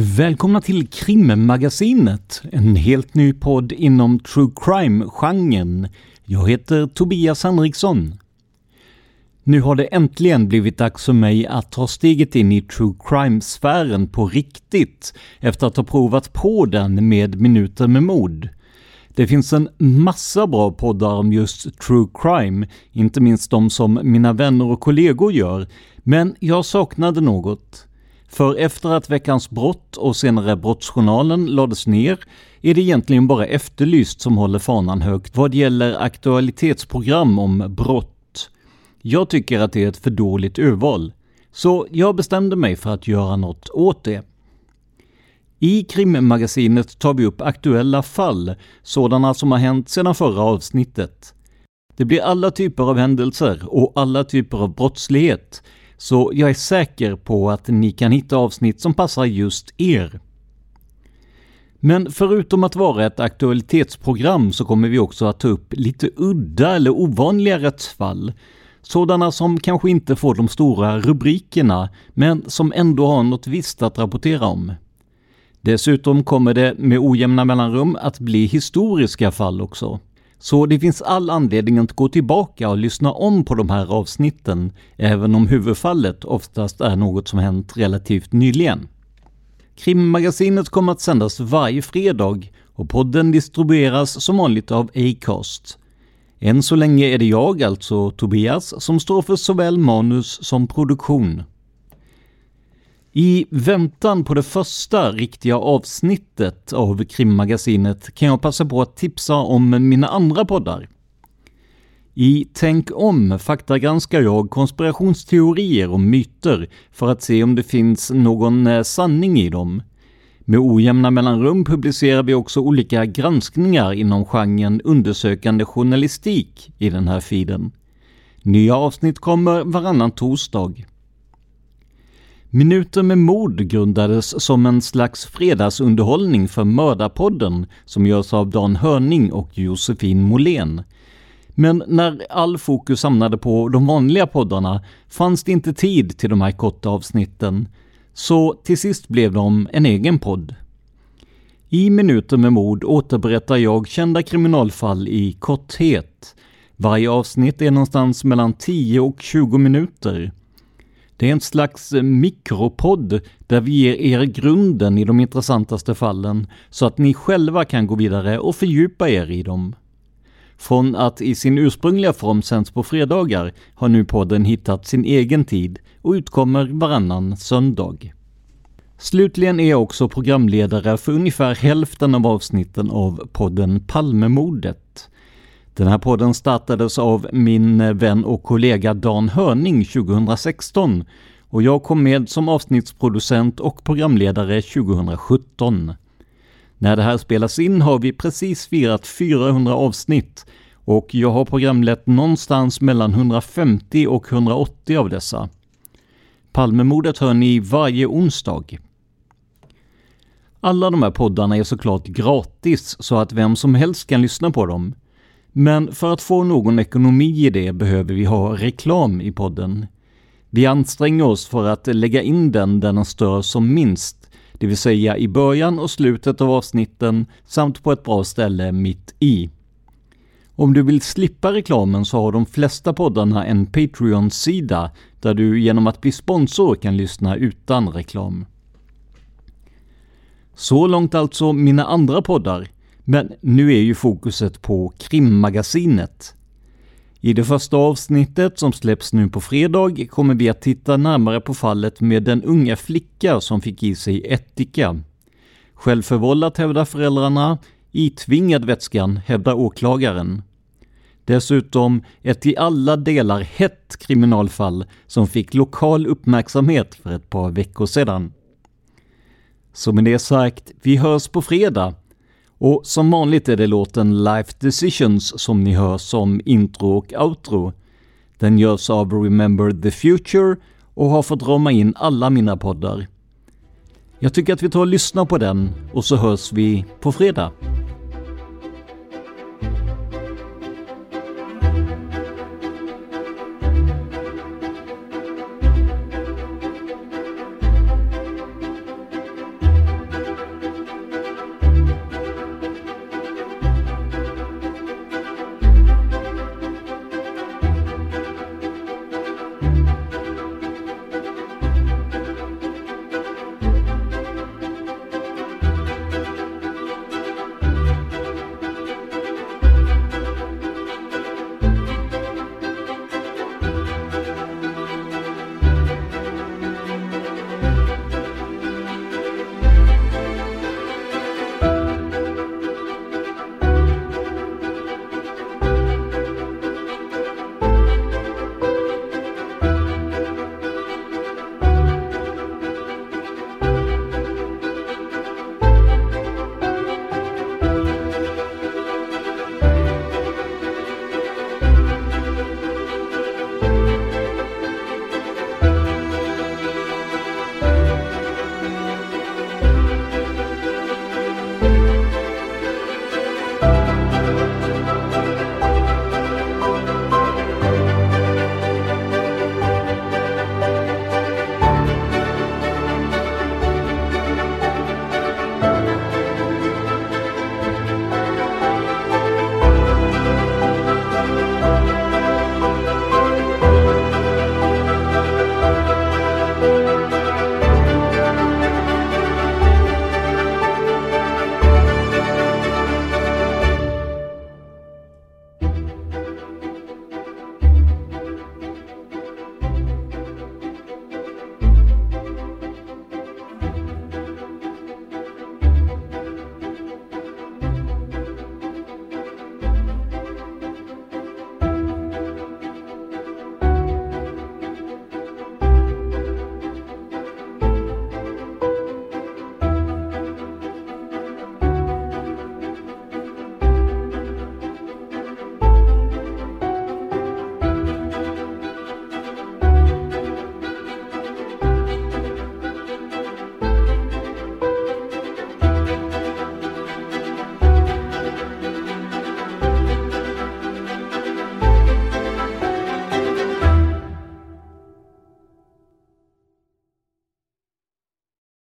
Välkomna till Krimmagasinet, en helt ny podd inom true crime-genren. Jag heter Tobias Henriksson. Nu har det äntligen blivit dags för mig att ta steget in i true crime-sfären på riktigt efter att ha provat på den med Minuter med mod. Det finns en massa bra poddar om just true crime, inte minst de som mina vänner och kollegor gör, men jag saknade något. För efter att Veckans brott och senare Brottsjournalen lades ner är det egentligen bara Efterlyst som håller fanan högt vad gäller aktualitetsprogram om brott. Jag tycker att det är ett för dåligt urval. Så jag bestämde mig för att göra något åt det. I krimmagasinet tar vi upp aktuella fall, sådana som har hänt sedan förra avsnittet. Det blir alla typer av händelser och alla typer av brottslighet, så jag är säker på att ni kan hitta avsnitt som passar just er. Men förutom att vara ett aktualitetsprogram så kommer vi också att ta upp lite udda eller ovanliga rättsfall. Sådana som kanske inte får de stora rubrikerna, men som ändå har något visst att rapportera om. Dessutom kommer det med ojämna mellanrum att bli historiska fall också. Så det finns all anledning att gå tillbaka och lyssna om på de här avsnitten, även om huvudfallet oftast är något som hänt relativt nyligen. Krimmagasinet kommer att sändas varje fredag och podden distribueras som vanligt av Acast. Än så länge är det jag, alltså Tobias, som står för såväl manus som produktion. I väntan på det första riktiga avsnittet av krimmagasinet kan jag passa på att tipsa om mina andra poddar. I Tänk om faktagranskar jag konspirationsteorier och myter för att se om det finns någon eh, sanning i dem. Med ojämna mellanrum publicerar vi också olika granskningar inom genren undersökande journalistik i den här feeden. Nya avsnitt kommer varannan torsdag. Minuter med mord grundades som en slags fredagsunderhållning för Mördarpodden som görs av Dan Hörning och Josefin Molén. Men när all fokus hamnade på de vanliga poddarna fanns det inte tid till de här korta avsnitten, så till sist blev de en egen podd. I Minuter med mord återberättar jag kända kriminalfall i korthet. Varje avsnitt är någonstans mellan 10 och 20 minuter det är en slags eh, mikropodd där vi ger er grunden i de intressantaste fallen så att ni själva kan gå vidare och fördjupa er i dem. Från att i sin ursprungliga form sänds på fredagar har nu podden hittat sin egen tid och utkommer varannan söndag. Slutligen är jag också programledare för ungefär hälften av avsnitten av podden Palmemordet den här podden startades av min vän och kollega Dan Hörning 2016 och jag kom med som avsnittsproducent och programledare 2017. När det här spelas in har vi precis firat 400 avsnitt och jag har programlett någonstans mellan 150 och 180 av dessa. Palmemordet hör ni varje onsdag. Alla de här poddarna är såklart gratis så att vem som helst kan lyssna på dem. Men för att få någon ekonomi i det behöver vi ha reklam i podden. Vi anstränger oss för att lägga in den där den stör som minst, det vill säga i början och slutet av avsnitten samt på ett bra ställe mitt i. Om du vill slippa reklamen så har de flesta poddarna en Patreon-sida där du genom att bli sponsor kan lyssna utan reklam. Så långt alltså mina andra poddar. Men nu är ju fokuset på krimmagasinet. I det första avsnittet som släpps nu på fredag kommer vi att titta närmare på fallet med den unga flicka som fick i sig ättika. Självförvållat hävdar föräldrarna, itvingad vätskan hävdar åklagaren. Dessutom ett i alla delar hett kriminalfall som fick lokal uppmärksamhet för ett par veckor sedan. Så med det sagt, vi hörs på fredag och som vanligt är det låten Life Decisions som ni hör som intro och outro. Den görs av Remember the Future och har fått rama in alla mina poddar. Jag tycker att vi tar och lyssnar på den och så hörs vi på fredag.